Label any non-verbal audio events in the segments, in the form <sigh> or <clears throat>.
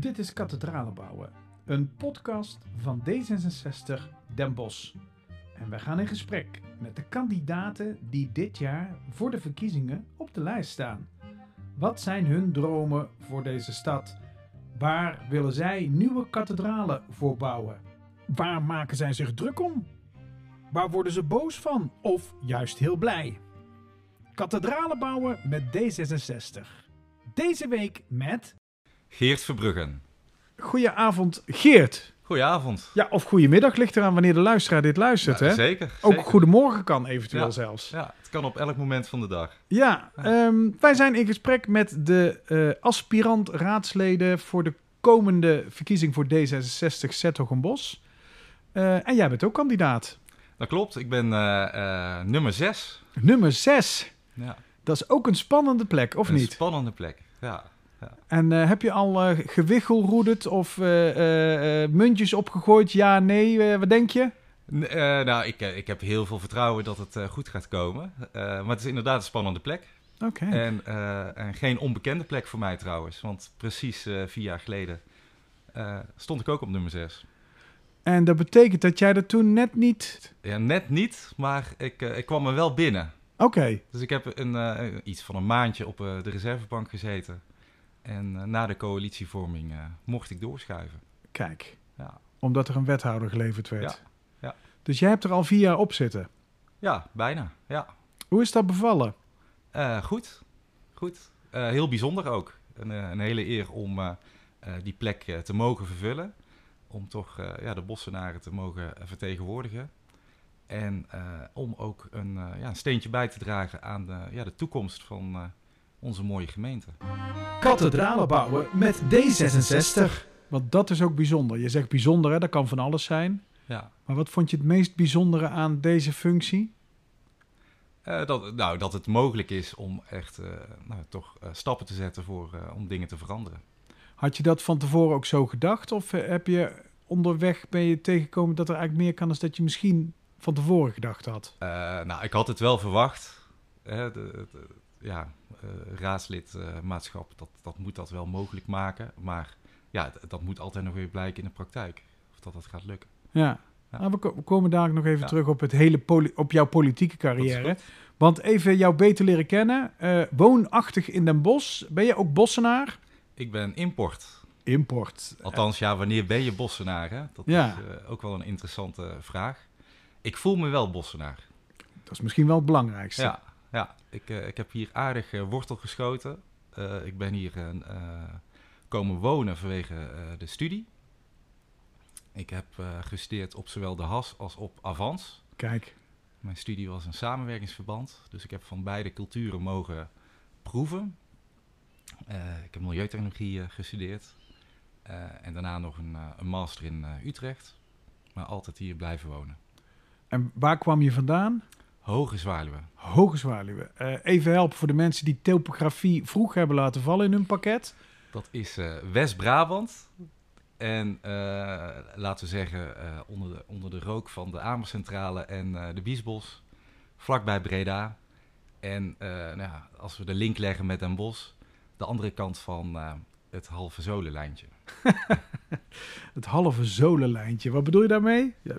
Dit is Kathedralen bouwen, een podcast van D66 Den Bosch. En wij gaan in gesprek met de kandidaten die dit jaar voor de verkiezingen op de lijst staan. Wat zijn hun dromen voor deze stad? Waar willen zij nieuwe kathedralen voor bouwen? Waar maken zij zich druk om? Waar worden ze boos van of juist heel blij? Kathedralen bouwen met D66. Deze week met. Geert Verbruggen. Goedenavond, Geert. Goedenavond. Ja, of goedemiddag ligt eraan wanneer de luisteraar dit luistert, Ja, hè? Zeker. Ook zeker. goedemorgen kan eventueel Ja. zelfs. Ja, het kan op elk moment van de dag. Ja, ehm, wij zijn in gesprek met de eh, aspirant-raadsleden voor de komende verkiezing voor D66 Zethogenbos. Eh en jij bent ook kandidaat. Dat klopt. Ik ben eh, nummer 6. Nummer 6. Ja. Dat is ook een spannende plek, of een niet? spannende plek. Ja. En eh, heb je al eh gewichelroederd of eh, muntjes opgegooid? Ja, nee, wat denk je? N- nou, ik, ik heb heel veel vertrouwen dat het goed gaat komen. Maar het is inderdaad een spannende plek. Oké. En, en geen onbekende plek voor mij trouwens. Want precies vier jaar geleden stond ik ook op nummer 6. En dat betekent dat jij er toen net niet... Ja, net niet, maar ik, ik kwam er wel binnen. Oké, Dus ik heb een, iets van een maandje op de reservebank gezeten. En eh, na de coalitievorming eh, mocht ik doorschuiven. kijk. Ja. Omdat er een wethouder geleverd werd. Ja, ja. Dus jij hebt er al vier jaar op zitten. Ja, bijna. Ja. Hoe is dat bevallen? Eh, goed. Goed. Heel bijzonder ook. Een, een hele eer om die plek te mogen vervullen. Om toch ja, de Bossenaren te mogen vertegenwoordigen. En om ook een, ja, een steentje bij te dragen aan de, ja, de toekomst van onze mooie gemeente. Kathedralen bouwen met D66. Want dat is ook bijzonder. Je zegt bijzonder, hè? dat kan van alles zijn. Ja. Maar wat vond je het meest bijzondere aan deze functie? Eh, dat, nou, dat het mogelijk is om echt eh, nou, toch eh, stappen te zetten voor, eh, om dingen te veranderen. Had je dat van tevoren ook zo gedacht? Of heb je onderweg ben je tegengekomen dat er eigenlijk meer kan dan dat je misschien van tevoren gedacht had? Eh, nou, ik had het wel verwacht. Hè, de, de- ja, eh, raadslidmaatschap, dat, dat moet dat wel mogelijk maken. Maar ja, dat moet altijd nog weer blijken in de praktijk. Of dat dat gaat lukken. Ja. Ja. Nou, we, ko- we komen daar nog even Ja. terug op, het hele op jouw politieke carrière. Want even jou beter leren kennen. Eh, woonachtig in Den Bosch. Ben je ook Bossenaar? Ik ben import. Import. Althans, ja, wanneer ben je Bossenaar? Hè? Dat Ja. is eh, ook wel een interessante vraag. Ik voel me wel Bossenaar. Dat is misschien wel het belangrijkste. Ja, ja. Ik, eh, ik heb hier aardig eh, wortel geschoten. Eh, ik ben hier komen wonen vanwege de studie. Ik heb gestudeerd op zowel de HAS als op Avans. Kijk. Mijn studie was een samenwerkingsverband, dus ik heb van beide culturen mogen proeven. Ik heb milieutechnologie gestudeerd en daarna nog een, een master in Utrecht, maar altijd hier blijven wonen. En waar kwam je vandaan? Hoge Zwaluwe. Hoge Zwaluwe. Eh, even helpen voor de mensen die topografie vroeg hebben laten vallen in hun pakket. Dat is eh, West-Brabant. En eh, laten we zeggen, onder, de, onder de rook van de Amercentrale en de Biesbos, vlakbij Breda. En nou ja, als we de link leggen met Den Bosch, de andere kant van het halve zolenlijntje. <laughs> Het halve zolenlijntje. Wat bedoel je daarmee? Ja.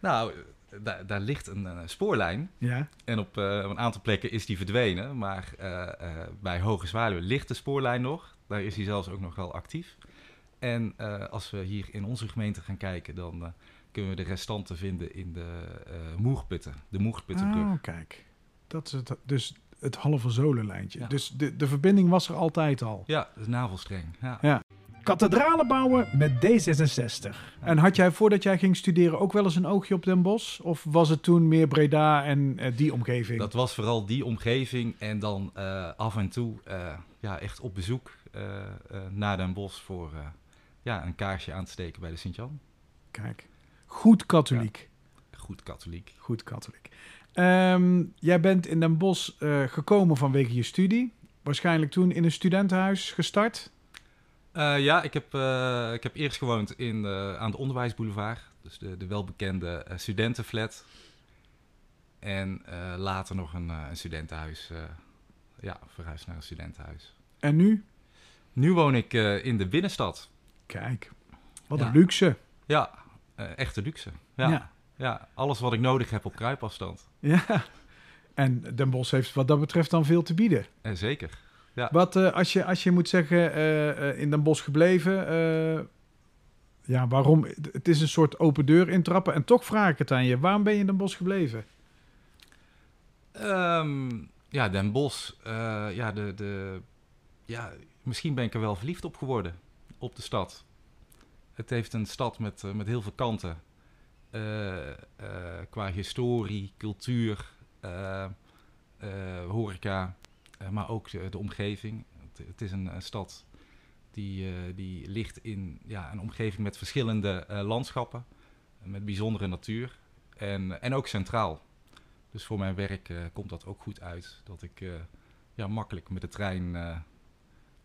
Nou, daar, daar ligt een, eh, spoorlijn. ja. En op eh, een aantal plekken is die verdwenen. Maar eh, bij Hoge Zwaluwe ligt de spoorlijn nog. Daar is hij zelfs ook nog wel actief. En als we hier in onze gemeente gaan kijken, dan kunnen we de restanten vinden in de Moerputten. De Moerputtenbrug. Oh, kijk. Dat is het, dus het halve zolenlijntje. Ja. Dus de, de verbinding was er altijd al. Ja, is navelstreng. Ja. Ja. Kathedralen bouwen met D66. En had jij voordat jij ging studeren ook wel eens een oogje op Den Bosch? Of was het toen meer Breda en eh, die omgeving? Dat was vooral die omgeving. En dan eh, af en toe eh, ja, echt op bezoek eh, eh, naar Den Bosch voor eh, ja, een kaarsje aan te steken bij de Sint-Jan. Kijk. Goed katholiek. Goed katholiek. Goed katholiek. Ehm, jij bent in Den Bosch eh, gekomen vanwege je studie. Waarschijnlijk toen in een studentenhuis gestart. Eh, ja, ik heb, eh, ik heb eerst gewoond in, aan de Onderwijsboulevard. Dus de, de welbekende eh, studentenflat. En later nog een, een studentenhuis. ja, verhuisd naar een studentenhuis. En nu? Nu woon ik in de binnenstad. Kijk, wat Ja. een luxe. Ja, echte luxe. Ja. Ja. ja. alles wat ik nodig heb op kruipafstand. Ja. En Den Bosch heeft wat dat betreft dan veel te bieden. Eh, zeker. Wat eh, als, je, als je moet zeggen, eh, eh, in Den Bosch gebleven, ja, waarom? Het is een soort open deur intrappen. En toch vraag ik het aan je, waarom ben je in Den Bosch gebleven? Ehm, ja, Den Bosch. ja, de, de, ja, misschien ben ik er wel verliefd op geworden. Op de stad. Het heeft een stad met, met heel veel kanten. Qua historie, cultuur, horeca, maar ook de, omgeving. Het, is een, stad die, eh, die ligt in ja, een omgeving met verschillende eh, landschappen, met bijzondere natuur en, en ook centraal. Dus voor mijn werk eh, komt dat ook goed uit, dat ik eh, ja, makkelijk met de trein eh,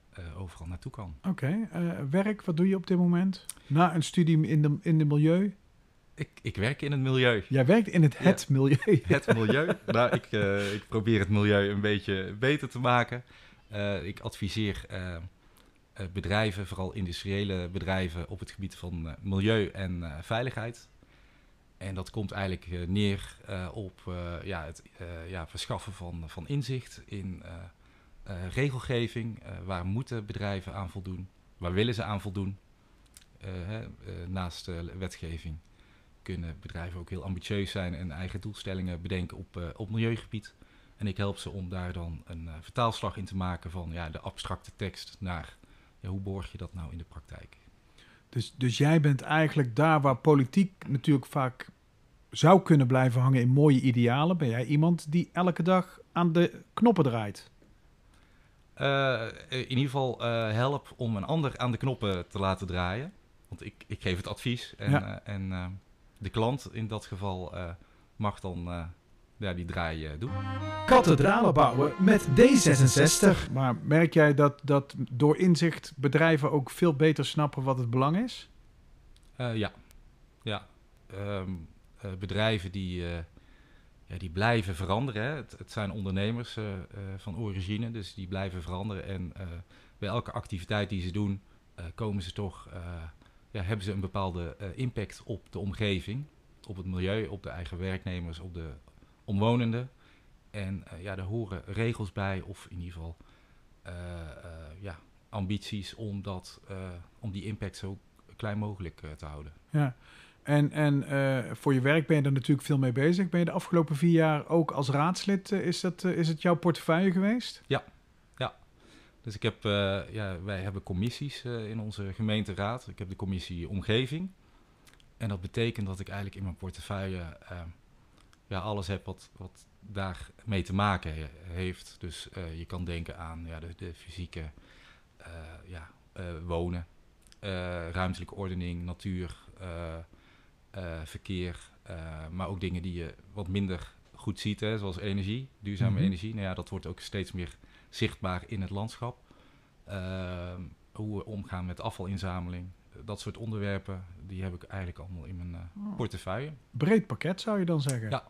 eh, overal naartoe kan. Oké, eh, werk, wat doe je op dit moment? Na een studie in de, in de milieu? Ik, ik werk in het milieu. Jij werkt in het Ja. het milieu. <laughs> Het milieu. nou, ik, eh, ik probeer het milieu een beetje beter te maken. Eh, ik adviseer eh, bedrijven, vooral industriële bedrijven, op het gebied van milieu en veiligheid. En dat komt eigenlijk neer op ja, het ja, verschaffen van, van inzicht in regelgeving. Waar moeten bedrijven aan voldoen? Waar willen ze aan voldoen? Hè, naast wetgeving kunnen bedrijven ook heel ambitieus zijn en eigen doelstellingen bedenken op, eh, op milieugebied. En ik help ze om daar dan een eh, vertaalslag in te maken van ja, de abstracte tekst naar ja, hoe borg je dat nou in de praktijk. Dus, dus jij bent eigenlijk daar waar politiek natuurlijk vaak zou kunnen blijven hangen in mooie idealen. Ben jij iemand die elke dag aan de knoppen draait? Eh, in ieder geval help om een ander aan de knoppen te laten draaien. Want ik, ik geef het advies en, Ja. en de klant in dat geval eh, mag dan eh, ja, die draai eh, doen. Kathedralen bouwen met D66. Maar merk jij dat, dat door inzicht bedrijven ook veel beter snappen wat het belang is? Eh, ja, ja. Ehm, eh, bedrijven die, eh, ja, die blijven veranderen. Hè. Het, het zijn ondernemers eh, eh, van origine, dus die blijven veranderen. En eh, bij elke activiteit die ze doen, eh, komen ze toch, eh, ja, hebben ze een bepaalde eh, impact op de omgeving, op het milieu, op de eigen werknemers, op de omwonenden. En eh, ja, daar horen regels bij, of in ieder geval eh, ja, ambities om, dat, om die impact zo klein mogelijk te houden. Ja. En, en voor je werk ben je er natuurlijk veel mee bezig. Ben je de afgelopen vier jaar ook als raadslid, is, dat, is het jouw portefeuille geweest? Dus ik heb, eh, ja, wij hebben commissies eh, in onze gemeenteraad. Ik heb de commissie omgeving. En dat betekent dat ik eigenlijk in mijn portefeuille eh, ja, alles heb wat, wat daarmee te maken he- heeft. Dus je kan denken aan ja, de, de fysieke ja, wonen, ruimtelijke ordening, natuur, verkeer. maar ook dingen die je wat minder goed ziet, hè, zoals energie, duurzame Mhm. energie. Nou ja, dat wordt ook steeds meer zichtbaar in het landschap. Ehm, hoe we omgaan met afvalinzameling. Dat soort onderwerpen, die heb ik eigenlijk allemaal in mijn eh, portefeuille. Breed pakket zou je dan zeggen. Ja.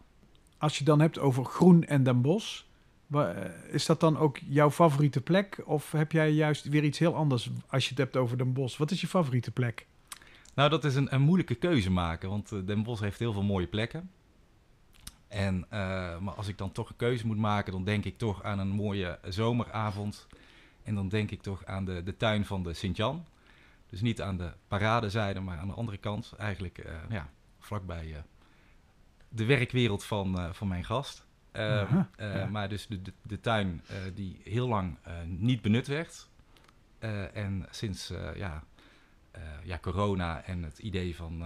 Als je dan hebt over groen en Den Bosch, wa- eh, is dat dan ook jouw favoriete plek? Of heb jij juist weer iets heel anders als je het hebt over Den Bosch? Wat is je favoriete plek? Nou, dat is een, een moeilijke keuze maken, want eh, Den Bosch heeft heel veel mooie plekken. En, eh, maar als ik dan toch een keuze moet maken, dan denk ik toch aan een mooie zomeravond. En dan denk ik toch aan de, de tuin van de Sint-Jan. Dus niet aan de paradezijde, maar aan de andere kant. Eigenlijk eh, ja, vlakbij eh, de werkwereld van, van mijn gast. Ja. Maar dus de, de, de tuin die heel lang niet benut werd. En sinds ja, ja, corona en het idee van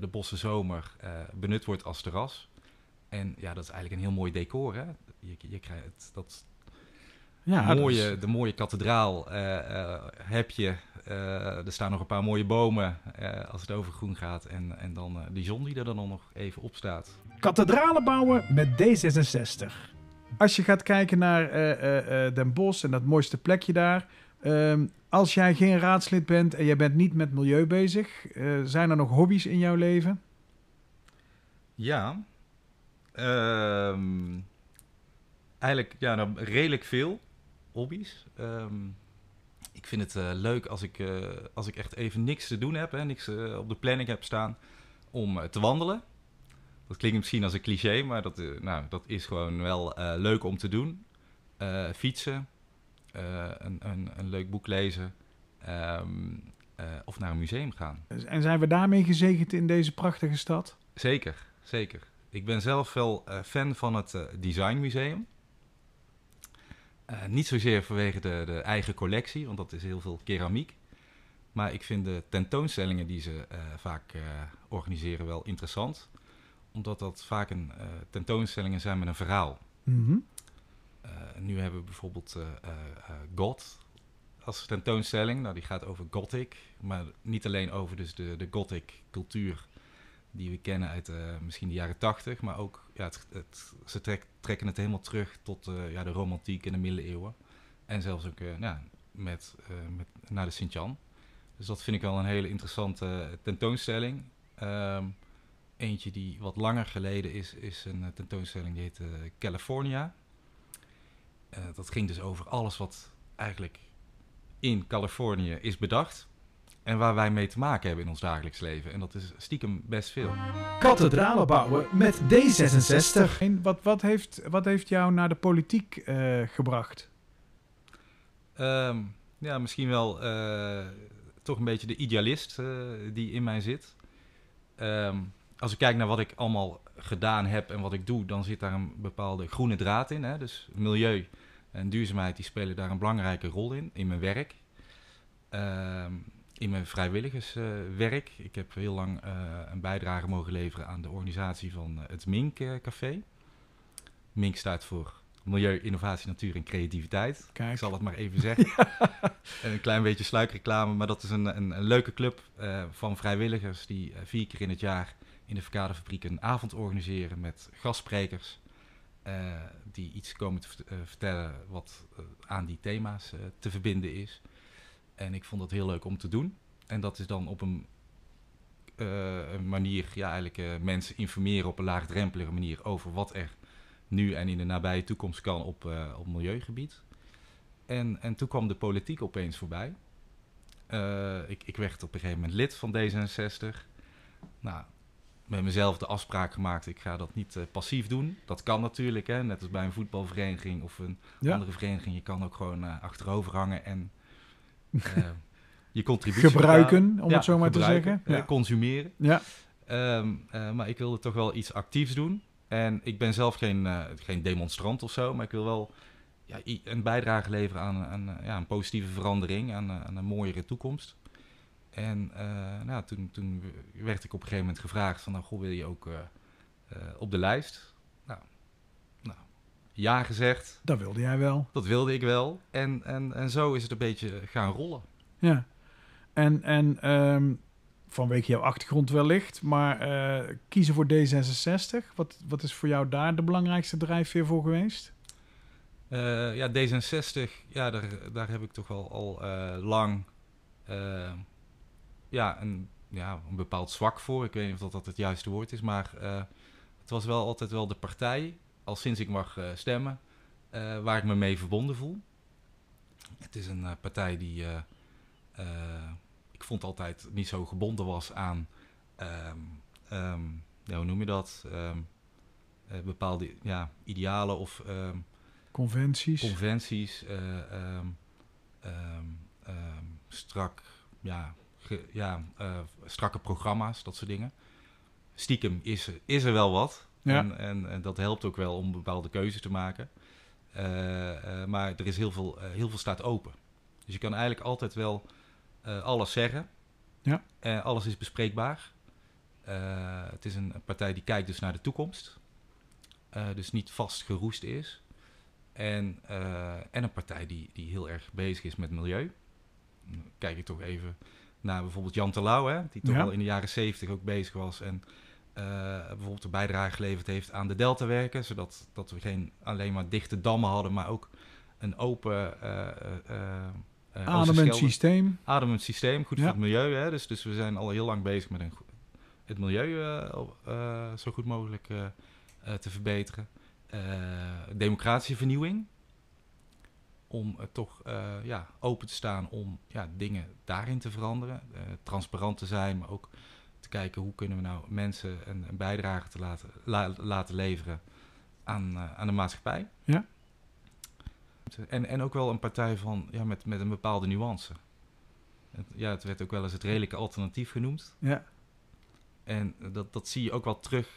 de bosse zomer benut wordt als terras. En ja, dat is eigenlijk een heel mooi decor. Hè? Je, je krijgt het, dat Ja, mooie, de mooie kathedraal eh, eh, heb je. Eh, er staan nog een paar mooie bomen als het over groen gaat. En, en dan die zon die er dan nog even op staat. Kathedralen bouwen met D66. Als je gaat kijken naar Den Bosch en dat mooiste plekje daar. ehm, als jij geen raadslid bent en jij bent niet met milieu bezig, zijn er nog hobby's in jouw leven? Ja. Ehm, eigenlijk ja, nou, redelijk veel hobby's. Ehm, ik vind het eh, leuk als ik, eh, als ik echt even niks te doen heb, hè, niks eh, op de planning heb staan, om te wandelen. Dat klinkt misschien als een cliché, maar dat, nou, dat is gewoon wel leuk om te doen. Fietsen, een, een, een leuk boek lezen ehm, eh, of naar een museum gaan. En zijn we daarmee gezegend in deze prachtige stad? Zeker, zeker. Ik ben zelf wel eh, fan van het eh, Designmuseum. Eh, niet zozeer vanwege de, de eigen collectie, want dat is heel veel keramiek. Maar ik vind de tentoonstellingen die ze vaak organiseren wel interessant. Omdat dat vaak een, tentoonstellingen zijn met een verhaal. Mhm. Nu hebben we bijvoorbeeld God als tentoonstelling. Nou, die gaat over Gothic. Maar niet alleen over dus de, de Gothic cultuur die we kennen uit eh, misschien de jaren tachtig. Maar ook, ja, het, het, ze trek- trekken het helemaal terug tot eh, ja, de romantiek en de middeleeuwen. En zelfs ook eh, ja, met, met, naar de Sint-Jan. Dus dat vind ik wel een hele interessante tentoonstelling. Ehm, eentje die wat langer geleden is, is een tentoonstelling die heet California. Dat ging dus over alles wat eigenlijk in Californië is bedacht. En waar wij mee te maken hebben in ons dagelijks leven. En dat is stiekem best veel. Kathedralen bouwen met D66. En wat, wat, heeft, wat heeft jou naar de politiek eh, gebracht? Ehm, ja, misschien wel eh, toch een beetje de idealist eh, die in mij zit. Ehm, als ik kijk naar wat ik allemaal gedaan heb en wat ik doe, dan zit daar een bepaalde groene draad in. Hè? Dus milieu en duurzaamheid die spelen daar een belangrijke rol in, in mijn werk. Ehm, in mijn vrijwilligerswerk. ik heb heel lang eh, een bijdrage mogen leveren aan de organisatie van eh, het Mink eh, Café. Mink staat voor Milieu, Innovatie, Natuur en Creativiteit. Kijk. Ik zal het maar even <laughs> zeggen. En een klein beetje sluikreclame, maar dat is een, een, een leuke club van vrijwilligers die vier keer in het jaar in de Verkaderfabriek een avond organiseren met gastsprekers. die iets komen te vert- vertellen wat aan die thema's te verbinden is. En ik vond dat heel leuk om te doen. En dat is dan op een, eh, een manier, ja, eigenlijk eh, mensen informeren op een laagdrempelige manier over wat er nu en in de nabije toekomst kan op, eh, op milieugebied. En, en toen kwam de politiek opeens voorbij. Ik, ik werd op een gegeven moment lid van D66. Nou, met mezelf de afspraak gemaakt, ik ga dat niet passief doen. Dat kan natuurlijk, hè? net als bij een voetbalvereniging of een Ja. andere vereniging. Je kan ook gewoon achterover hangen en je contributie Gebruiken, om het zo maar te zeggen. eh, consumeren. Ja. Ehm, eh, maar ik wilde toch wel iets actiefs doen. En ik ben zelf geen, eh, geen demonstrant of zo, maar ik wil wel ja, een bijdrage leveren aan, aan eh, ja, een positieve verandering, aan, eh, aan een mooiere toekomst. En eh, nou, toen, toen werd ik op een gegeven moment gevraagd van, nou, goh, wil je ook eh, eh, op de lijst? Ja gezegd, Dat wilde jij wel. dat wilde ik wel. En, en, en zo is het een beetje gaan rollen. Ja. En, en ehm, vanwege jouw achtergrond wellicht, maar eh, kiezen voor D66, wat, wat is voor jou daar de belangrijkste drijfveer voor geweest? Eh, ja, D66, ja, daar, daar heb ik toch wel al eh, lang ja, een, ja, een bepaald zwak voor. Ik weet niet of dat, dat het juiste woord is, maar het was wel altijd wel de partij, al sinds ik mag eh, stemmen, eh, waar ik me mee verbonden voel. Het is een eh, partij die ik vond altijd niet zo gebonden was aan, ehm, ehm, ja, hoe noem je dat, Ehm, eh, bepaalde ja, idealen of... Conventies. conventies, strak, ja, ge- ja, strakke programma's, dat soort dingen. Stiekem is, is er wel wat. Ja. En, en, en dat helpt ook wel om bepaalde keuzes te maken. Eh, eh, maar er is heel veel, eh, heel veel staat open. Dus je kan eigenlijk altijd wel alles zeggen. Ja. Alles is bespreekbaar. Het is een partij die kijkt dus naar de toekomst. Dus niet vast geroest is. En, en een partij die, die heel erg bezig is met milieu. Dan Kijk ik toch even naar bijvoorbeeld Jan Terlouw, hè, die toch Ja. al in de jaren zeventig ook bezig was. En bijvoorbeeld een bijdrage geleverd heeft aan de deltawerken. Zodat dat we geen alleen maar dichte dammen hadden, maar ook een open eh, eh, eh, eh, Ademend systeem. ademend systeem, goed Ja. voor het milieu. Hè? Dus, dus we zijn al heel lang bezig met een, het milieu eh, eh, zo goed mogelijk eh, eh, te verbeteren. Eh, democratische vernieuwing. om eh, toch eh, ja, open te staan om ja, dingen daarin te veranderen. Eh, transparant te zijn, maar ook te kijken hoe kunnen we nou mensen een, een bijdrage te laten, la- laten leveren aan, eh, aan de maatschappij. Ja. En, en ook wel een partij van, ja, met, met een bepaalde nuance. Het, ja, het werd ook wel eens het redelijke alternatief genoemd. Ja. En dat, dat zie je ook wel terug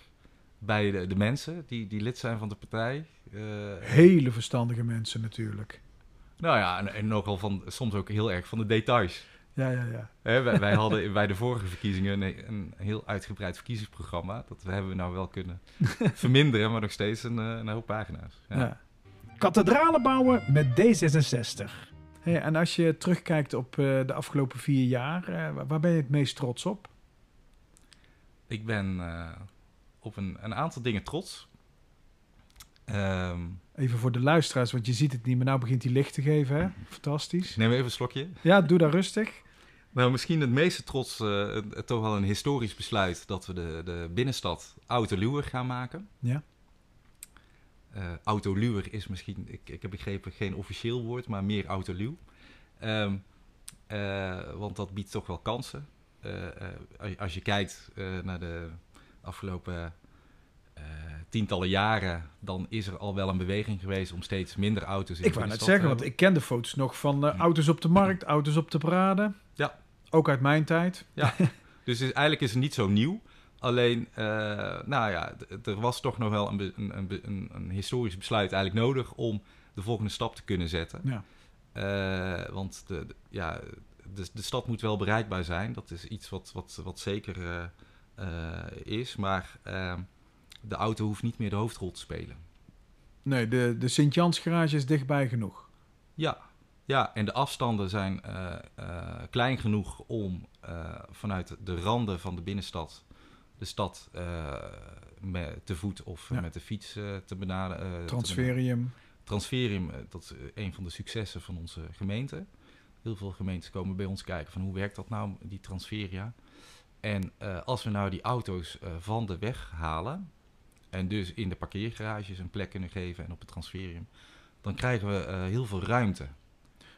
bij de, de mensen die, die lid zijn van de partij. Eh, Hele verstandige mensen natuurlijk. nou ja, en, en nogal van, soms ook heel erg van de details. Ja, ja, ja. Hè, wij, wij hadden bij de vorige verkiezingen een, een heel uitgebreid verkiezingsprogramma. Dat hebben we nou wel kunnen <laughs> verminderen, maar nog steeds een, eh, een hoop pagina's. Ja. Ja. Kathedralen bouwen met D66. Hey, en als je terugkijkt op eh, de afgelopen vier jaar, eh, waar- ben je het meest trots op? Ik ben op een, een aantal dingen trots. Ehm, Even voor de luisteraars, want je ziet het niet, maar nou begint hij licht te geven. Hè? Fantastisch. neem even een slokje. Ja, doe dat rustig. Nou, misschien het meeste trots, eh, toch wel een historisch besluit dat we de, de binnenstad autoluwer gaan maken. Ja. Eh autoluwer is misschien, ik, ik heb begrepen, geen officieel woord, maar meer autoluw. Eh, want dat biedt toch wel kansen. Als, als je kijkt naar de afgelopen tientallen jaren, dan is er al wel een beweging geweest om steeds minder auto's in Ik de wou net zeggen, te want ik ken de foto's nog van eh, Hm. auto's op de markt, auto's op de parade. Ja. Ook uit mijn tijd. <laughs> Dus het is, eigenlijk is het niet zo nieuw. Alleen, eh, nou ja, er was toch nog wel een, een, een, een, historisch besluit eigenlijk nodig om de volgende stap te kunnen zetten. Ja. Eh, want de, de- ja, de, de stad moet wel bereikbaar zijn. Dat is iets wat, wat, wat zeker eh, eh, is. Maar eh, de auto hoeft niet meer de hoofdrol te spelen. Nee, de, de Sint-Jans garage is dichtbij genoeg. Ja, ja en de afstanden zijn eh, eh, klein genoeg om eh, vanuit de randen van de binnenstad de stad met, te voet of Ja. met de fiets te benaderen. Transferium. Transferium, dat is een van de successen van onze gemeente. Heel veel gemeentes komen bij ons kijken van hoe werkt dat nou, die transferia. En als we nou die auto's van de weg halen en dus in de parkeergarages een plek kunnen geven en op het transferium, dan krijgen we eh, heel veel ruimte.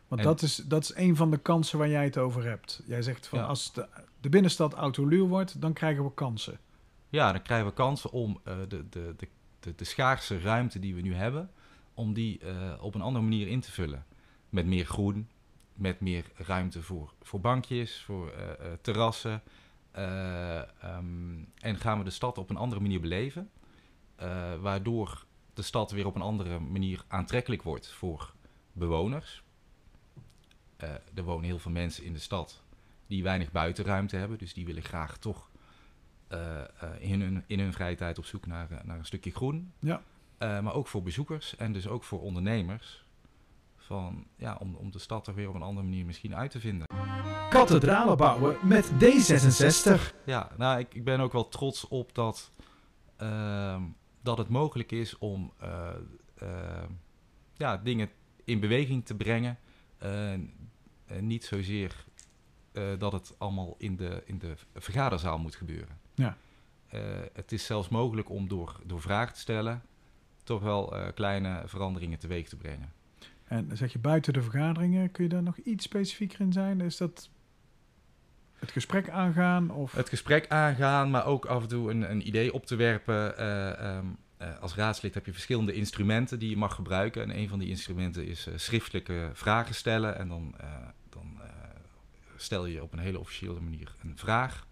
Want En- dat, is, dat is een van de kansen waar jij het over hebt. Jij zegt van Ja. als de, de binnenstad autoluw wordt, dan krijgen we kansen. Ja, dan krijgen we kansen om eh, de, de, de, de, de schaarse ruimte die we nu hebben, om die eh, op een andere manier in te vullen. Met meer groen, met meer ruimte voor, voor bankjes, voor terrassen. Eh, ehm, en gaan we de stad op een andere manier beleven, waardoor de stad weer op een andere manier aantrekkelijk wordt voor bewoners. Eh, er wonen heel veel mensen in de stad die weinig buitenruimte hebben, dus die willen graag toch eh, eh, in, hun, in hun vrije tijd op zoek naar, eh, naar een stukje groen. Ja. Eh, maar ook voor bezoekers en dus ook voor ondernemers. Van, ja, om, om de stad er weer op een andere manier misschien uit te vinden. Kathedralen bouwen met D66. Ja, nou, ik, ik ben ook wel trots op dat, ehm, dat het mogelijk is om eh, eh, ja, dingen in beweging te brengen. En niet zozeer eh, dat het allemaal in de, in de vergaderzaal moet gebeuren. Ja. Het is zelfs mogelijk om door, door vragen te stellen toch wel kleine veranderingen teweeg te brengen. En zeg je buiten de vergaderingen, kun je daar nog iets specifieker in zijn? Is dat het gesprek aangaan? Of... Het gesprek aangaan, maar ook af en toe een, een idee op te werpen. Eh, ehm, eh, als raadslid heb je verschillende instrumenten die je mag gebruiken. En een van die instrumenten is eh, schriftelijke vragen stellen. En dan, dan stel je op een hele officiële manier een vraag.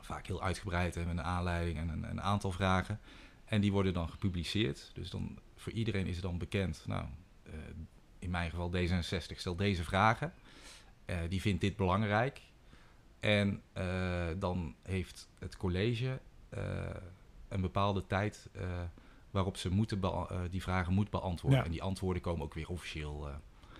Vaak heel uitgebreid en met een aanleiding en een, een aantal vragen. En die worden dan gepubliceerd. Dus dan, voor iedereen is het dan bekend. Nou, in mijn geval D66 stelt deze vragen. Die vindt dit belangrijk. En eh, dan heeft het college eh, een bepaalde tijd eh, waarop ze moeten die vragen moet beantwoorden. Ja. En die antwoorden komen ook weer officieel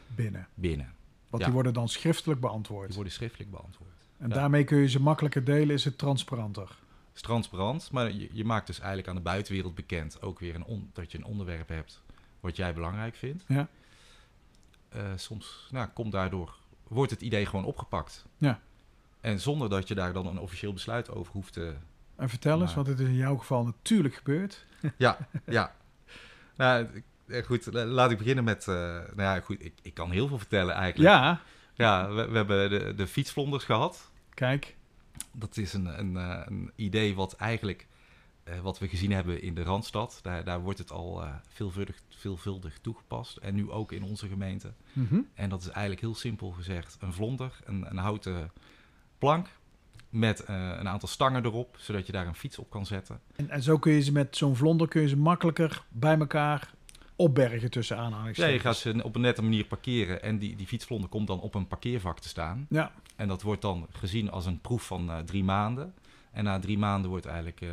binnen? binnen. Want Ja. die worden dan schriftelijk beantwoord. Die worden schriftelijk beantwoord. En ja. daarmee kun je ze makkelijker delen, is het transparanter. Het is transparant, maar je, je maakt dus eigenlijk aan de buitenwereld bekend ook weer een on- dat je een onderwerp hebt wat jij belangrijk vindt. Ja. Soms nou, komt daardoor, wordt het idee gewoon opgepakt. Ja. En zonder dat je daar dan een officieel besluit over hoeft te, En vertel eens, want het is in jouw geval natuurlijk gebeurd. <laughs> Ja, ja. Nou, eh, goed, la- laat ik beginnen met... eh, nou ja, goed, ik, ik kan heel veel vertellen eigenlijk. Ja, Ja, we, we hebben de, de fietsvlonders gehad. kijk. Dat is een, een, eh, een idee wat eigenlijk... wat we gezien hebben in de Randstad. Daar, daar wordt het al veelvuldig, veelvuldig toegepast. En nu ook in onze gemeente. Mhm. En dat is eigenlijk heel simpel gezegd. Een vlonder, een, een houten plank... met eh, een aantal stangen erop... zodat je daar een fiets op kan zetten. En, en zo kun je ze met zo'n vlonder kun je ze makkelijker bij elkaar opbergen tussen Ja, aanhalingstekens. je gaat ze op een nette manier parkeren en die, die fietsvlonder komt dan op een parkeervak te staan. Ja, En dat wordt dan gezien als een proef van eh, drie maanden. En na drie maanden wordt eigenlijk eh,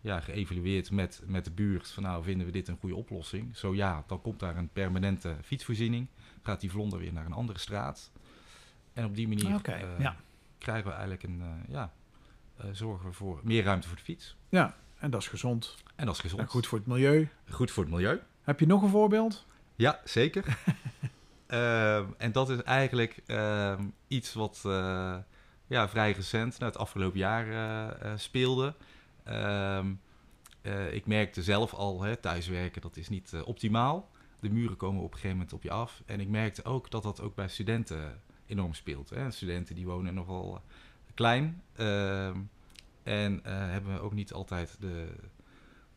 ja, geëvalueerd met, met de buurt van nou, vinden we dit een goede oplossing? Zo ja, dan komt daar een permanente fietsvoorziening. Gaat die vlonder weer naar een andere straat. En op die manier eh, ja. Krijgen we eigenlijk een, eh, ja, eh, zorgen we voor meer ruimte voor de fiets. ja, en dat is gezond. En dat is gezond. En goed voor het milieu. goed voor het milieu. Heb je nog een voorbeeld? Ja, zeker. <laughs> Ehm, en dat is eigenlijk iets wat eh, ja, vrij recent, nou, het afgelopen jaar eh, eh, speelde. Ehm, eh, ik merkte zelf al, hè, thuiswerken, dat is niet eh, optimaal. De muren komen op een gegeven moment op je af. En ik merkte ook dat dat ook bij studenten enorm speelt. Hè. Studenten die wonen nogal eh, klein. ehm, en eh, hebben ook niet altijd de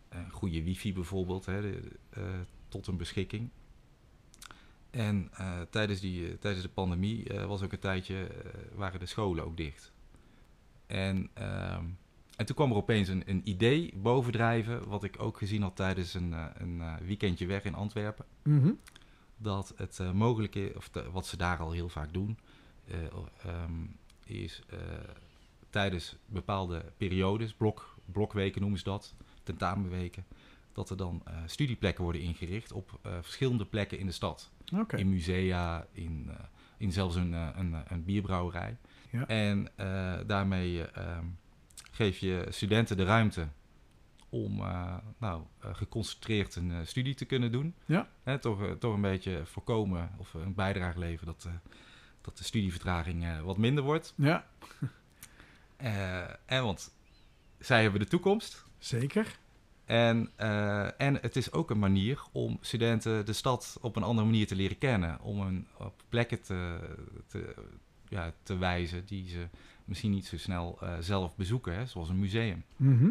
eh, goede wifi bijvoorbeeld hè, tot hun beschikking. En tijdens, die, tijdens de pandemie was ook een tijdje, waren de scholen ook dicht. En, ehm, en toen kwam er opeens een, een idee bovendrijven, wat ik ook gezien had tijdens een, een weekendje weg in Antwerpen. Mhm. Dat het eh, mogelijk is, of de- wat ze daar al heel vaak doen, eh, ehm, is eh, tijdens bepaalde periodes, blok, blokweken noemen ze dat, tentamenweken, dat er dan studieplekken worden ingericht op verschillende plekken in de stad. In musea, in, in zelfs een, een, een bierbrouwerij. Ja. En daarmee eh, ehm, geef je studenten de ruimte om eh, nou, eh, geconcentreerd een eh, studie te kunnen doen. Ja. Hè, toch, toch een beetje voorkomen of een bijdrage leveren dat, dat de studievertraging wat minder wordt. Ja, <laughs> en want zij hebben de toekomst. zeker. En, en het is ook een manier om studenten de stad op een andere manier te leren kennen. Om hen op plekken te, te, ja, te wijzen die ze misschien niet zo snel zelf bezoeken, hè, zoals een museum. Mhm.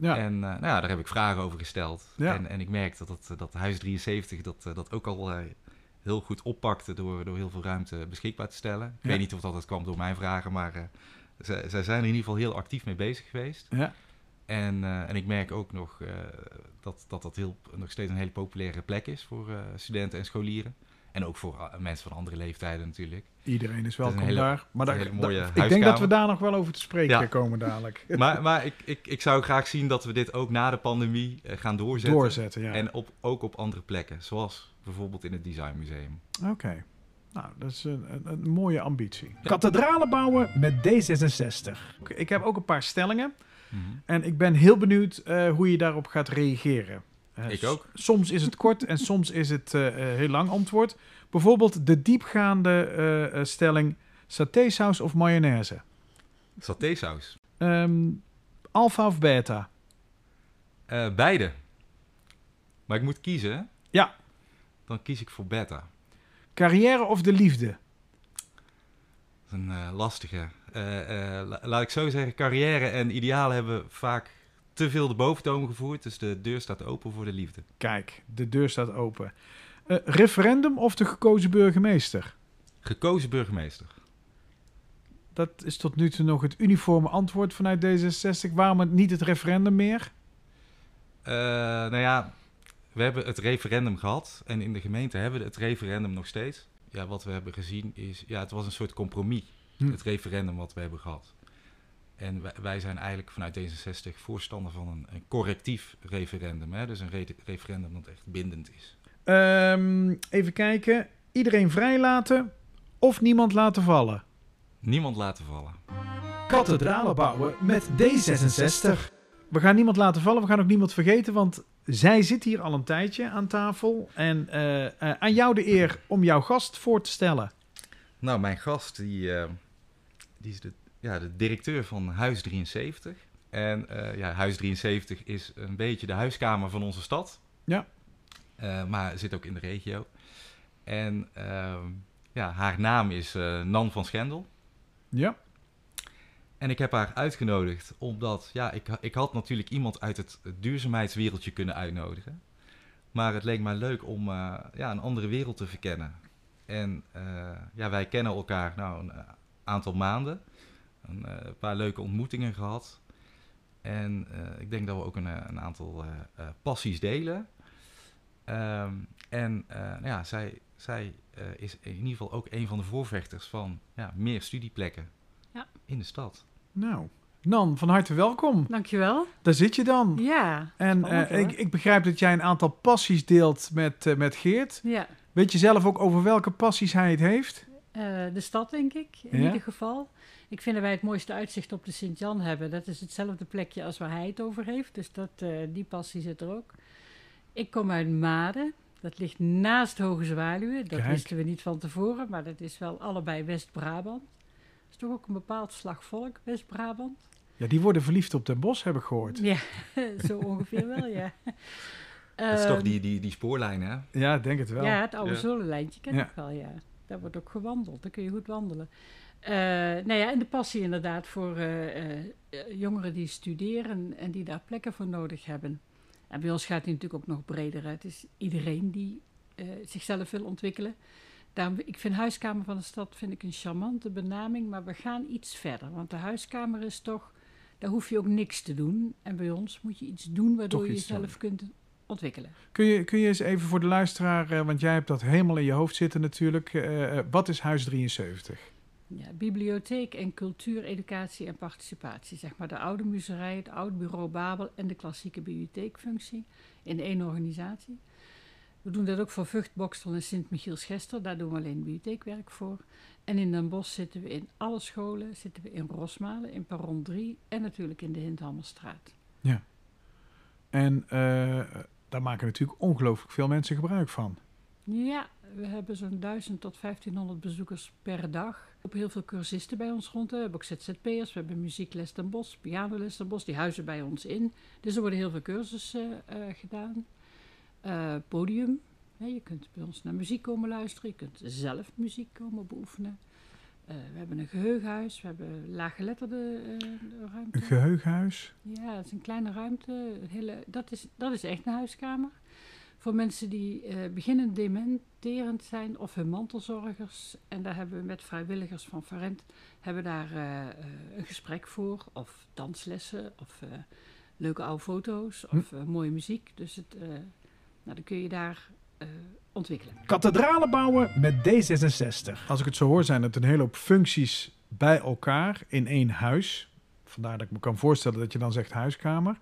Ja, En eh, nou ja, daar heb ik vragen over gesteld. Ja. En, en ik merk dat, dat, dat Huis 73 dat, eh, dat ook al eh, heel goed oppakte door, door heel veel ruimte beschikbaar te stellen. Ik Ja. weet niet of dat, dat kwam door mijn vragen, maar eh, zij, zij zijn er in ieder geval heel actief mee bezig geweest. ja. En, en ik merk ook nog dat, dat dat heel, nog steeds een hele populaire plek is voor studenten en scholieren. En ook voor mensen van andere leeftijden natuurlijk. Iedereen is is welkom hele- daar. Maar daar, daar- ik denk dat we daar nog wel over te spreken Ja. komen dadelijk. <laughs> Maar, maar ik, ik, ik zou graag zien dat we dit ook na de pandemie eh, gaan doorzetten. Doorzetten, ja. En op, ook op andere plekken, zoals bijvoorbeeld in het Designmuseum. Oké. Nou, dat is een, een, een mooie ambitie. Kathedralen bouwen met D66. Oké, Ik heb ook een paar stellingen. En ik ben heel benieuwd eh, hoe je daarop gaat reageren. Eh, Ik ook. Soms is het kort en soms is het heel lang antwoord. Bijvoorbeeld de diepgaande eh, stelling satésaus of mayonaise. Satésaus. Ehm alpha of beta? Eh, beide. Maar ik moet kiezen. hè? Ja. Dan kies ik voor beta. Carrière of de liefde? Dat is een lastige. La- laat ik zo zeggen, carrière en idealen hebben vaak te veel de boventoon gevoerd. Dus de deur staat open voor de liefde. Kijk, de deur staat open. Eh, referendum of de gekozen burgemeester? Gekozen burgemeester. Dat is tot nu toe nog het uniforme antwoord vanuit D66. Waarom het niet het referendum meer? Eh, nou ja, we hebben het referendum gehad. En in de gemeente hebben we het referendum nog steeds. Ja, wat we hebben gezien is, ja, het was een soort compromis. Hm. Het referendum wat we hebben gehad. En wij, wij zijn eigenlijk vanuit D66 voorstander van een, een correctief referendum. Hè? Dus een re- referendum dat echt bindend is. Ehm, even kijken. Iedereen vrijlaten of niemand laten vallen? Niemand laten vallen. Kathedralen bouwen met D66. We gaan niemand laten vallen, we gaan ook niemand vergeten, want zij zit hier al een tijdje aan tafel. En eh, eh, aan jou de eer om jouw gast voor te stellen. Nou, mijn gast die, eh, die is de, ja, de directeur van Huis 73. En eh, ja, Huis 73 is een beetje de huiskamer van onze stad. Ja. Eh, maar zit ook in de regio. En ehm, ja, haar naam is eh, Nan van Schendel. Ja. En ik heb haar uitgenodigd omdat, ja, ik, ik had natuurlijk iemand uit het duurzaamheidswereldje kunnen uitnodigen. Maar het leek mij leuk om eh, ja, een andere wereld te verkennen. En ja, wij kennen elkaar nou een aantal maanden. Een paar leuke ontmoetingen gehad. En ik denk dat we ook een, een aantal passies delen. Ehm, en eh, nou ja, zij, zij eh, is in ieder geval ook een van de voorvechters van ja, meer studieplekken Ja. in de stad. Nou, Nan, van harte welkom. Dankjewel. Daar zit je dan. Ja. En spannend, eh, hoor. ik, ik begrijp dat jij een aantal passies deelt met, eh, met Geert. Ja. Weet je zelf ook over welke passies hij het heeft? Eh, de stad, denk ik, in Ja? ieder geval. Ik vind dat wij het mooiste uitzicht op de Sint-Jan hebben. Dat is hetzelfde plekje als waar hij het over heeft. Dus dat, eh, die passie zit er ook. Ik kom uit Maden. Dat ligt naast Hoge Zwaluwen. Dat Kijk. wisten we niet van tevoren, maar dat is wel allebei West-Brabant. Dat is toch ook een bepaald slag volk, West-Brabant? Ja, die worden verliefd op Den Bosch, heb ik gehoord. Ja, <laughs> zo ongeveer wel, ja. Dat is toch Ehm, die, die, die spoorlijn, hè? Ja, ik denk het wel. Ja, het oude Ja. zolenlijntje ken Ja. ik wel, ja. Daar wordt ook gewandeld, daar kun je goed wandelen. Eh nou ja, en de passie inderdaad voor eh, eh, jongeren die studeren en die daar plekken voor nodig hebben. En bij ons gaat het natuurlijk ook nog breder. hè. Het is iedereen die eh, zichzelf wil ontwikkelen. Daarom, ik vind huiskamer van de stad vind ik een charmante benaming, maar we gaan iets verder. Want de huiskamer is toch, daar hoef je ook niks te doen. En bij ons moet je iets doen waardoor je jezelf kunt ontwikkelen. Kun, je, kun je eens even voor de luisteraar, eh, want jij hebt dat helemaal in je hoofd zitten natuurlijk. eh, wat is Huis 73? Ja, bibliotheek en cultuur, educatie en participatie. Zeg maar de oude muzerij, het oude bureau Babel en de klassieke bibliotheekfunctie in één organisatie. We doen dat ook voor Vught, Bokstel en Sint-Michiels-Gester. Daar doen we alleen bibliotheekwerk voor. En in Den Bosch zitten we in alle scholen. Zitten we in Rosmalen, in Perron 3 en natuurlijk in de Hindhammerstraat. En eh, daar maken natuurlijk ongelooflijk veel mensen gebruik van. Ja, we hebben zo'n 1000 tot 1500 bezoekers per dag. Op heel veel cursisten bij ons rond. We hebben ook ZZP'ers, we hebben muziekles ten bos, pianoles ten bos. Die huizen bij ons in. Dus er worden heel veel cursussen eh, gedaan. Eh, podium. je kunt bij ons naar muziek komen luisteren. Je kunt zelf muziek komen beoefenen. Eh, we hebben een geheugenhuis. We hebben laaggeletterde ruimte. Een geheugenhuis. Ja, het is een kleine ruimte. Hele, dat, is, dat is echt een huiskamer. Voor mensen die eh beginnend dementerend zijn of hun mantelzorgers. En daar hebben we met vrijwilligers van Farent hebben daar eh, eh, een gesprek voor. Of danslessen, of eh, leuke oude foto's, of eh, mooie muziek. Dus het, eh, nou, dan kun je daar eh, ontwikkelen. Kathedralen bouwen met D66. Als ik het zo hoor, zijn het een hele hoop functies bij elkaar in één huis. Vandaar dat ik me kan voorstellen dat je dan zegt huiskamer.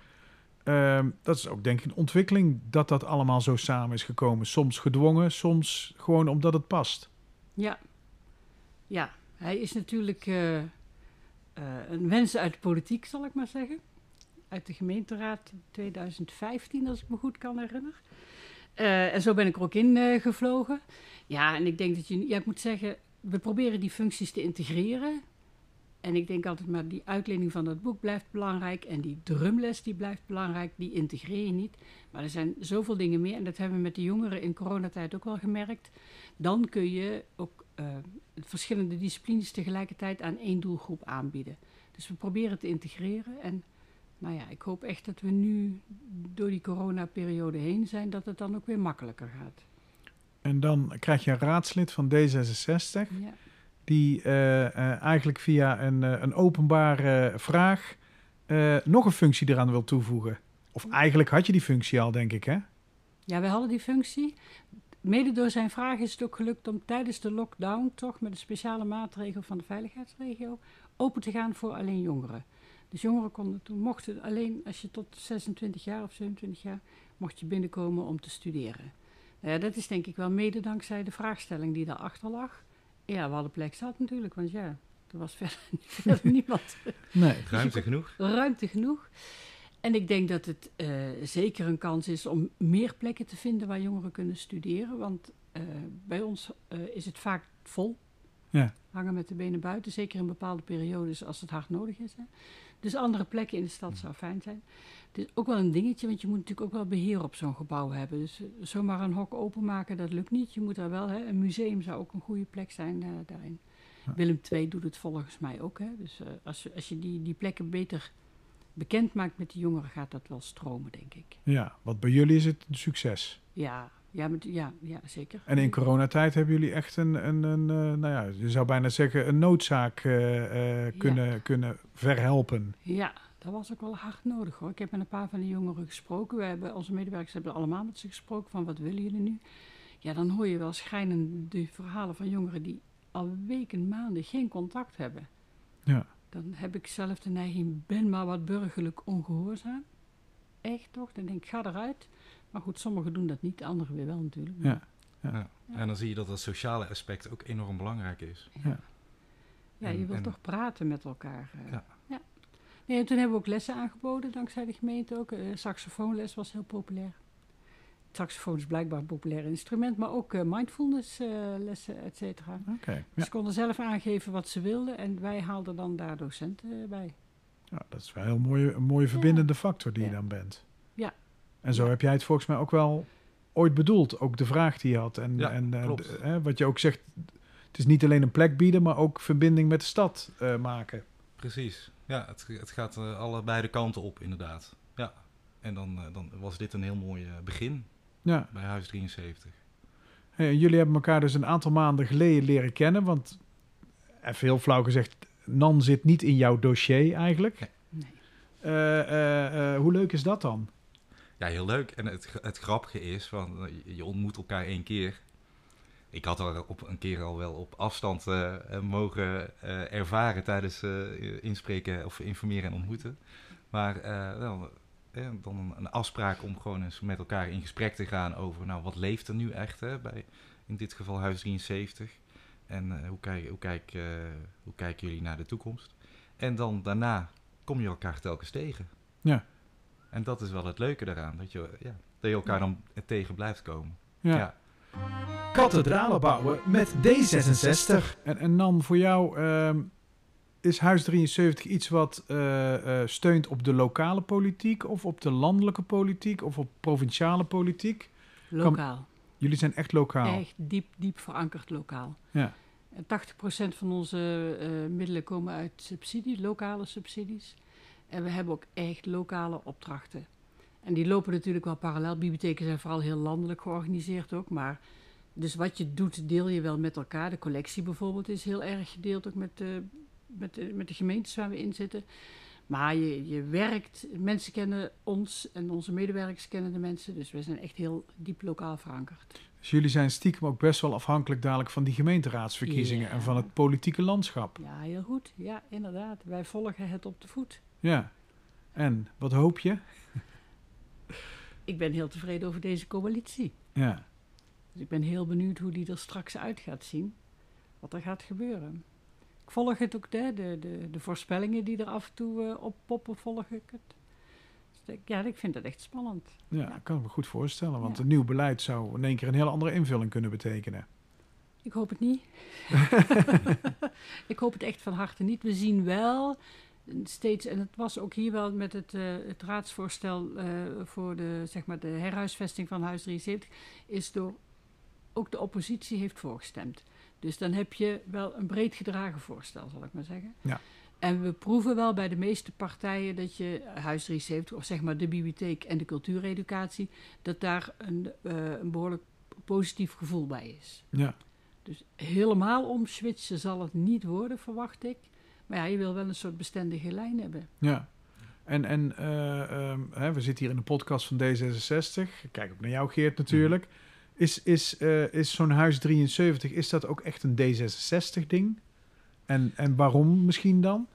Ehm, dat is ook denk ik een ontwikkeling dat dat allemaal zo samen is gekomen. Soms gedwongen, soms gewoon omdat het past. Ja, ja. hij is natuurlijk eh, eh, een wens uit de politiek, zal ik maar zeggen. Uit de gemeenteraad 2015, als ik me goed kan herinneren. Eh, en zo ben ik er ook in gevlogen. Ja, en ik denk dat je, ja, ik moet zeggen, we proberen die functies te integreren. En ik denk altijd maar, die uitlening van dat boek blijft belangrijk. En die drumles, die blijft belangrijk. Die integreer je niet. Maar er zijn zoveel dingen meer. En dat hebben we met de jongeren in coronatijd ook wel gemerkt. Dan kun je ook eh, verschillende disciplines tegelijkertijd aan één doelgroep aanbieden. Dus we proberen te integreren. En nou ja, ik hoop echt dat we nu door die coronaperiode heen zijn, dat het dan ook weer makkelijker gaat. En dan krijg je een raadslid van D66 Ja. Die eh, eh, eigenlijk via een, eh, een openbare vraag nog een functie eraan wil toevoegen. Of eigenlijk had je die functie al, denk ik, hè? Ja, wij hadden die functie. Mede door zijn vraag is het ook gelukt om tijdens de lockdown toch met een speciale maatregel van de veiligheidsregio open te gaan voor alleen jongeren. Dus jongeren konden toen mochten alleen als je tot 26 jaar of 27 jaar mocht je binnenkomen om te studeren. Nou ja, dat is denk ik wel mede dankzij de vraagstelling die daarachter lag. Ja, we hadden plek zat natuurlijk, want ja, er was <laughs> verder, verder niemand Nee. Ruimte genoeg. ruimte genoeg. En ik denk dat het eh, zeker een kans is om meer plekken te vinden waar jongeren kunnen studeren. Want eh, bij ons eh, is het vaak vol. Ja. Hangen met de benen buiten, zeker in bepaalde periodes als het hard nodig is. Hè. Dus andere plekken in de stad zou fijn zijn. Het is ook wel een dingetje, want je moet natuurlijk ook wel beheer op zo'n gebouw hebben. Dus eh, zomaar een hok openmaken, dat lukt niet. Je moet daar wel, hè, een museum zou ook een goede plek zijn eh, daarin. Ja. Willem II doet het volgens mij ook. Hè. Dus eh, als, je- als je die, die plekken beter bekend maakt met de jongeren, gaat dat wel stromen, denk ik. Ja, want bij jullie is het een succes. Ja, ja, met, ja, ja zeker. En in coronatijd hebben jullie echt een, een, een eh, nou ja, je zou bijna zeggen, een noodzaak eh, eh, kunnen, kunnen verhelpen. Ja, dat was ook wel hard nodig hoor. Ik heb met een paar van de jongeren gesproken. We hebben, onze medewerkers hebben allemaal met ze gesproken van wat willen jullie nu? Ja, dan hoor je wel schrijnende verhalen van jongeren die al weken, maanden geen contact hebben. Ja. Dan heb ik zelf de neiging, ben maar wat burgerlijk ongehoorzaam. Echt toch? Dan denk ik, ga eruit. Maar goed, sommigen doen dat niet, anderen weer wel natuurlijk. Ja. Ja. En dan zie je dat dat sociale aspect ook enorm belangrijk is. Ja, ja je wilt en- toch praten met elkaar. eh. Ja. ja. Nee, en toen hebben we ook lessen aangeboden, dankzij de gemeente ook. Eh, saxofoonles was heel populair. Saxofoon is blijkbaar een populair instrument, maar ook eh, mindfulness eh, lessen, et cetera. Oké, Ze konden zelf aangeven wat ze wilden en wij haalden dan daar docenten bij. ja, dat is wel een heel mooie, een mooie verbindende factor die je dan bent. En zo heb jij het volgens mij ook wel ooit bedoeld, ook de vraag die je had. En, Ja, en eh, klopt. wat je ook zegt, het is niet alleen een plek bieden, maar ook verbinding met de stad eh, maken. Precies. Ja, het, het gaat eh, allebei de kanten op, inderdaad. Ja. En dan, dan was dit een heel mooi begin Ja. bij Huis 73. Hey, en jullie hebben elkaar dus een aantal maanden geleden leren kennen, want even heel flauw gezegd, Nan zit niet in jouw dossier eigenlijk. Nee. Hoe leuk is dat dan? Ja, heel leuk. En het, het grappige is, van, eh, je- ontmoet elkaar één keer. Ik had er op een keer al wel op afstand eh, eh, mogen ervaren tijdens inspreken of informeren en ontmoeten. Maar dan een, afspraak om gewoon eens met elkaar in gesprek te gaan over, nou, wat leeft er nu echt hè, bij, in dit geval Huis 73. En hoe, kijk, hoe, kijk, hoe kijken jullie naar de toekomst? En dan daarna kom je elkaar telkens tegen. Ja. En dat is wel het leuke daaraan, dat je, ja, dat je elkaar dan tegen blijft komen. Ja. Ja. Kathedralen bouwen met D66. En, en Nan, voor jou ehm, is Huis 73 iets wat eh, eh, steunt op de lokale politiek of op de landelijke politiek of op provinciale politiek? Lokaal. Jullie zijn echt lokaal. Echt diep, diep verankerd lokaal. Ja. En 80% van onze eh, middelen komen uit subsidie, lokale subsidies. En we hebben ook echt lokale opdrachten. En die lopen natuurlijk wel parallel. Bibliotheken zijn vooral heel landelijk georganiseerd ook. Maar dus wat je doet, deel je wel met elkaar. De collectie bijvoorbeeld is heel erg gedeeld ook met de, met de, met de gemeentes waar we in zitten. Maar je, je werkt, mensen kennen ons en onze medewerkers kennen de mensen. Dus we zijn echt heel diep lokaal verankerd. Dus jullie zijn stiekem ook best wel afhankelijk dadelijk van die gemeenteraadsverkiezingen Ja. en van het politieke landschap. Ja, heel goed. Ja, inderdaad. Wij volgen het op de voet. Ja. En wat hoop je? <laughs> Ik ben heel tevreden over deze coalitie. Ja. Dus ik ben heel benieuwd hoe die er straks uit gaat zien. Wat er gaat gebeuren. Ik volg het ook, de, de, de, de voorspellingen die er af en toe eh, oppoppen, volg ik het. Dus ja, ik vind het echt spannend. Ja, Ja. dat kan ik me goed voorstellen. Want Ja. een nieuw beleid zou in één keer een hele andere invulling kunnen betekenen. Ik hoop het niet. <laughs> <laughs> ik hoop het echt van harte niet. We zien wel steeds, en het was ook hier wel met het, eh, het raadsvoorstel eh, voor de, zeg maar de herhuisvesting van Huis 73, is door ook de oppositie heeft voorgestemd. Dus dan heb je wel een breed gedragen voorstel, zal ik maar zeggen. Ja. En we proeven wel bij de meeste partijen dat je Huis 73, of zeg maar de bibliotheek en de cultuureducatie, dat daar een, eh, een behoorlijk positief gevoel bij is. Ja. Dus helemaal omswitchen zal het niet worden, verwacht ik. Maar ja, je wil wel een soort bestendige lijn hebben. Ja. En, en eh, ehm, hè, we zitten hier in de podcast van D66. Ik Kijk ook naar jou, Geert, natuurlijk. Is, is, eh, is zo'n huis 73, is dat ook echt een D66-ding? En, en waarom misschien dan?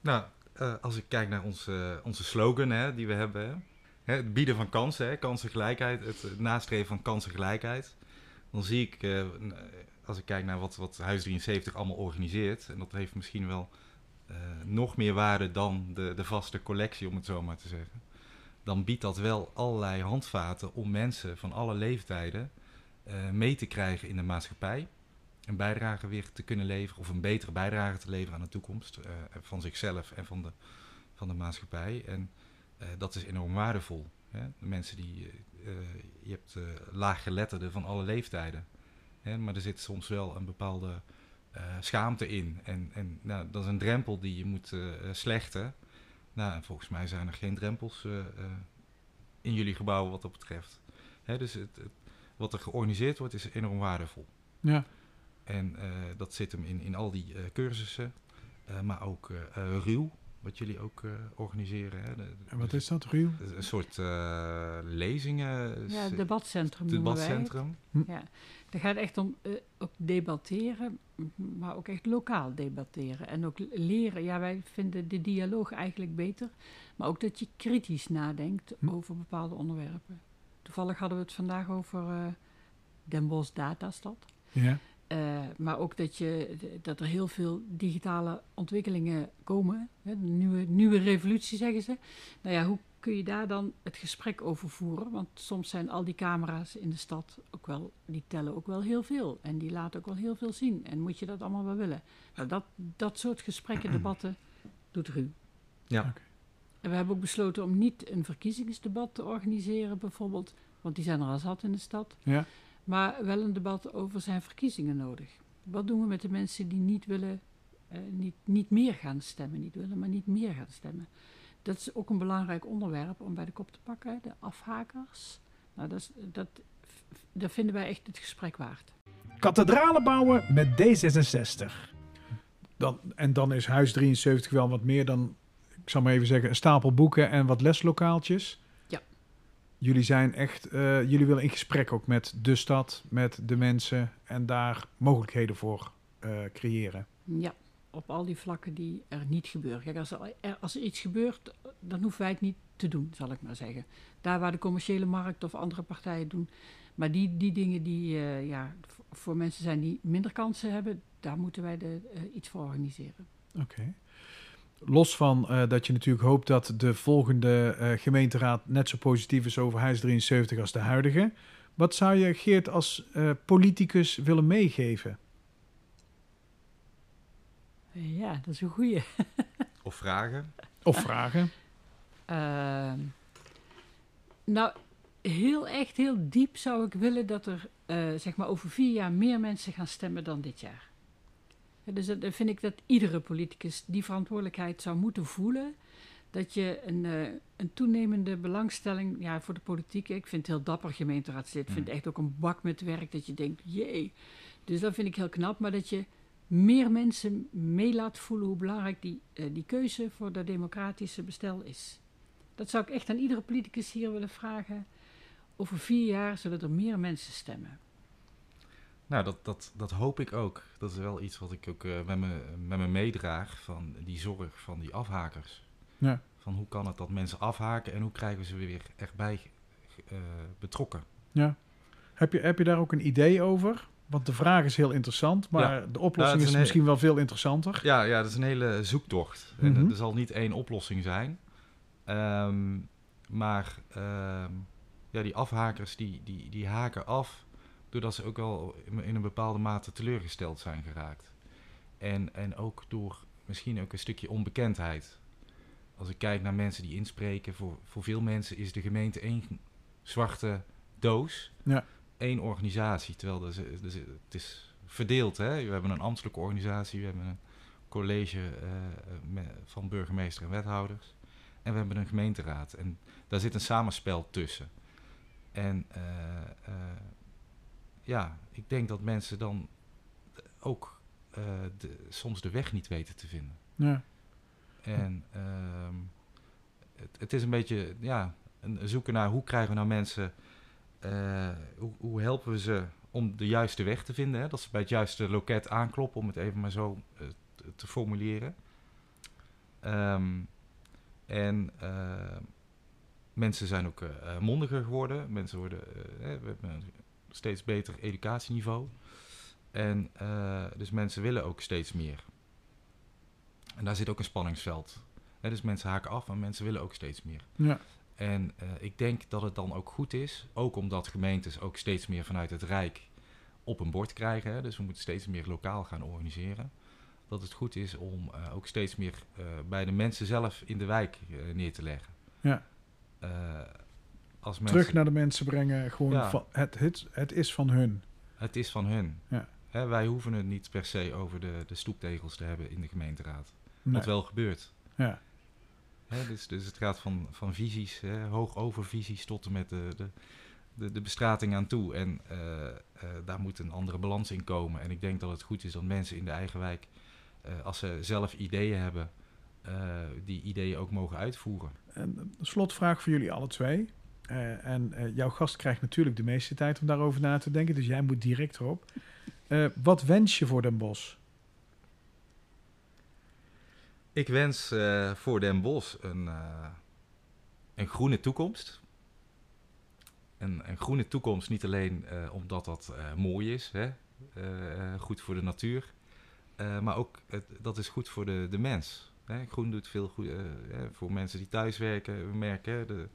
Nou, eh, als ik kijk naar onze, onze slogan hè, die we hebben, hè, hè, het bieden van kansen, hè, kansengelijkheid, het, het nastreven van kansengelijkheid, dan zie ik, eh, als ik kijk naar wat, wat Huis 73 allemaal organiseert, en dat heeft misschien wel eh, nog meer waarde dan de, de vaste collectie, om het zo maar te zeggen, dan biedt dat wel allerlei handvaten om mensen van alle leeftijden eh, mee te krijgen in de maatschappij. een bijdrage weer te kunnen leveren, of een betere bijdrage te leveren aan de toekomst eh, van zichzelf en van de, van de maatschappij. En dat is enorm waardevol. Hè? De mensen die, je hebt laaggeletterden van alle leeftijden, hè? maar er zit soms wel een bepaalde schaamte in. En, en nou, dat is een drempel die je moet slechten. Nou, en volgens mij zijn er geen drempels in jullie gebouwen wat dat betreft. Hè? Dus het, het, wat er georganiseerd wordt is enorm waardevol. Ja. En uh, dat zit hem in, in al die uh, cursussen, uh, maar ook ruw, wat jullie ook organiseren. Hè. De, en wat is dat, ruw? Een soort lezingen. Ja, debatcentrum debatcentrum. Hm. Ja, het gaat echt om ook debatteren, maar ook echt lokaal debatteren. En ook leren, ja, wij vinden de dialoog eigenlijk beter, maar ook dat je kritisch nadenkt hm. over bepaalde onderwerpen. Toevallig hadden we het vandaag over Den Bosch Datastad. Ja. Uh, maar ook dat, je, dat er heel veel digitale ontwikkelingen komen. Hè, de nieuwe, nieuwe revolutie, zeggen ze. Nou ja, hoe kun je daar dan het gesprek over voeren? Want soms zijn al die camera's in de stad ook wel, die tellen ook wel heel veel. En die laten ook wel heel veel zien. En moet je dat allemaal wel willen? Nou, dat, dat soort gesprekken, <clears throat> debatten, doet RU. Ja. Okay. En we hebben ook besloten om niet een verkiezingsdebat te organiseren, bijvoorbeeld. Want die zijn er al zat in de stad. Ja. Maar wel een debat over zijn verkiezingen nodig. Wat doen we met de mensen die niet willen, uh, niet, niet meer gaan stemmen, niet willen, maar niet meer gaan stemmen? Dat is ook een belangrijk onderwerp om bij de kop te pakken, de afhakers. Nou, dat, is, dat, dat vinden wij echt het gesprek waard. Kathedralen bouwen met D66. Dan, en dan is Huis 73 wel wat meer dan, ik zal maar even zeggen, een stapel boeken en wat leslokaaltjes. Jullie zijn echt, uh, jullie willen in gesprek ook met de stad, met de mensen en daar mogelijkheden voor uh, creëren. Ja, op al die vlakken die er niet gebeuren. Als er, als er iets gebeurt, dan hoeven wij het niet te doen, zal ik maar zeggen. Daar waar de commerciële markt of andere partijen doen. Maar die, die dingen die uh, ja, voor mensen zijn die minder kansen hebben, daar moeten wij de, iets voor organiseren. Oké. Los van dat je natuurlijk hoopt dat de volgende gemeenteraad net zo positief is over Huis 73 als de huidige. Wat zou je, Geert, als politicus willen meegeven? Ja, dat is een goeie. <laughs> of vragen. Of vragen. Ehm, nou, heel echt, heel diep zou ik willen dat er zeg maar over vier jaar meer mensen gaan stemmen dan dit jaar dus dan vind ik dat iedere politicus die verantwoordelijkheid zou moeten voelen. Dat je een, uh, een toenemende belangstelling ja, voor de politiek. Ik vind het heel dapper gemeenteraadslid. Ik vind het echt ook een bak met werk dat je denkt, jee. Dus dat vind ik heel knap. Maar dat je meer mensen mee laat voelen hoe belangrijk die, uh, die keuze voor de democratische bestel is. Dat zou ik echt aan iedere politicus hier willen vragen. Over vier jaar zullen er meer mensen stemmen. Nou, dat, dat, dat hoop ik ook. Dat is wel iets wat ik ook uh, met, me, met me meedraag, van die zorg van die afhakers. Ja. Van hoe kan het dat mensen afhaken en hoe krijgen we ze weer echt bij uh, betrokken. Ja. Heb je, heb je daar ook een idee over? Want de vraag is heel interessant, maar ja. de oplossing nou, is, is misschien wel veel interessanter. Ja, ja, dat is een hele zoektocht. En er zal niet één oplossing zijn. Um, maar um, ja, die afhakers die, die, die haken af doordat ze ook al in een bepaalde mate teleurgesteld zijn geraakt. En, en ook door misschien ook een stukje onbekendheid. Als ik kijk naar mensen die inspreken, voor, voor veel mensen is de gemeente één zwarte doos, ja. Één organisatie. Terwijl dus, dus, het is verdeeld. Hè? We hebben een ambtelijke organisatie, we hebben een college uh, van burgemeester en wethouders. En we hebben een gemeenteraad. En daar zit een samenspel tussen. En uh, uh, ja, ik denk dat mensen dan ook de, soms de weg niet weten te vinden. Ja. En um, het, het, is een beetje, ja, een zoeken naar hoe krijgen we nou mensen, hoe, hoe, helpen we ze om de juiste weg te vinden. Hè? Dat ze bij het juiste loket aankloppen, om het even maar zo uh, te, formuleren. Um, en mensen zijn ook mondiger geworden. Mensen worden, hebben steeds beter educatieniveau. En dus mensen willen ook steeds meer. En daar zit ook een spanningsveld. Dus mensen haken af, maar mensen willen ook steeds meer. Ja. En uh, ik denk dat het dan ook goed is, ook omdat gemeentes ook steeds meer vanuit het Rijk op een bord krijgen. Hè. Dus we moeten steeds meer lokaal gaan organiseren. Dat het goed is om eh, ook steeds meer eh, bij de mensen zelf in de wijk eh, neer te leggen. Ja. Eh, als mensen, Terug naar de mensen brengen. Gewoon Ja. van, het, het, het is van hun. Het is van hun. Ja. Hè, wij hoeven het niet per se over de, de stoeptegels te hebben in de gemeenteraad. Nee. Wat wel gebeurt. Ja. Dus, dus het gaat van, van visies, hè, hoog over visies, tot en met de, de, de, bestrating aan toe. En eh, eh, daar moet een andere balans in komen. En ik denk dat het goed is dat mensen in de eigen wijk, eh, als ze zelf ideeën hebben, die ideeën ook mogen uitvoeren. En een slotvraag voor jullie alle twee. En jouw gast krijgt natuurlijk de meeste tijd om daarover na te denken. Dus jij moet direct erop. Wat wens je voor Den Bosch? Ik wens eh, voor Den Bosch een, eh, een groene toekomst. Een, een groene toekomst niet alleen eh, omdat dat mooi is, hè? goed voor de natuur, maar ook dat is goed voor de, de mens. Hè? Groen doet veel goed voor mensen die thuis werken. We merken, de,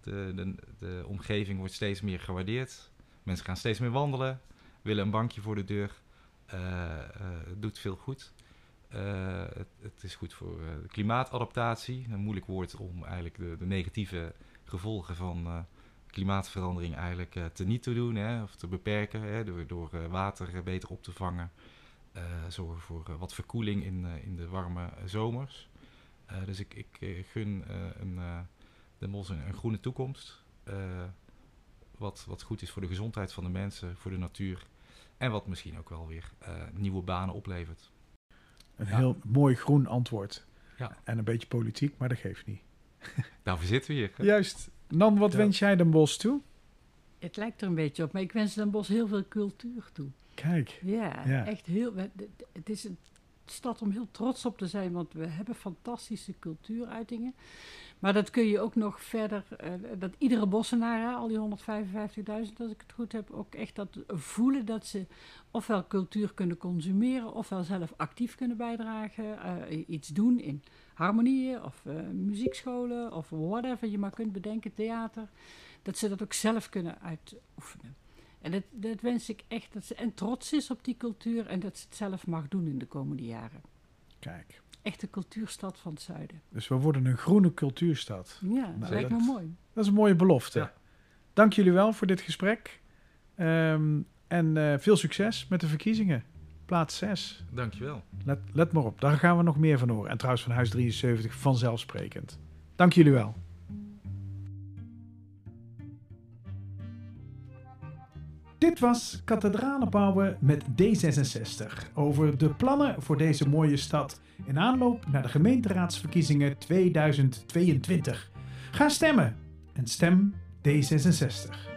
de, de, de omgeving wordt steeds meer gewaardeerd. Mensen gaan steeds meer wandelen, willen een bankje voor de deur. Het doet veel goed. Eh, het, het is goed voor eh, de klimaatadaptatie. Een moeilijk woord om eigenlijk de, de negatieve gevolgen van eh, klimaatverandering eigenlijk te niet te doen hè, of te beperken. Hè, door door water beter op te vangen. Zorgen voor wat verkoeling in, in de warme zomers. Dus ik, ik gun een, Den Bosch een, groene toekomst. wat, wat goed is voor de gezondheid van de mensen, voor de natuur. En wat misschien ook wel weer nieuwe banen oplevert. Een Ja. heel mooi groen antwoord. Ja. En een beetje politiek, maar dat geeft niet. Daarvoor zitten we hier. hè? Juist. Nan, wat Ja. wens jij Den Bosch toe? Het lijkt er een beetje op, maar ik wens Den Bosch heel veel cultuur toe. Kijk. Ja, Ja. echt heel. Het is een stad om heel trots op te zijn, want we hebben fantastische cultuuruitingen. Maar dat kun je ook nog verder, eh, dat iedere bossenaar, al die 155.000 als ik het goed heb, ook echt dat voelen dat ze ofwel cultuur kunnen consumeren, ofwel zelf actief kunnen bijdragen, eh, iets doen in harmonieën of eh, muziekscholen of whatever je maar kunt bedenken, theater. Dat ze dat ook zelf kunnen uitoefenen. En dat, dat wens ik echt, dat ze en trots is op die cultuur en dat ze het zelf mag doen in de komende jaren. Kijk. Echt de cultuurstad van het zuiden. Dus we worden een groene cultuurstad. Ja, dat lijkt me mooi. Dat is een mooie belofte. Ja. Dank jullie wel voor dit gesprek. Ehm, en eh, veel succes met de verkiezingen. Plaats 6. Dankjewel. Let, let maar op, daar gaan we nog meer van horen. En trouwens van Huis 73 vanzelfsprekend. Dank jullie wel. Dit was Kathedralen bouwen met D66 over de plannen voor deze mooie stad in aanloop naar de gemeenteraadsverkiezingen 2022. Ga stemmen en stem D66.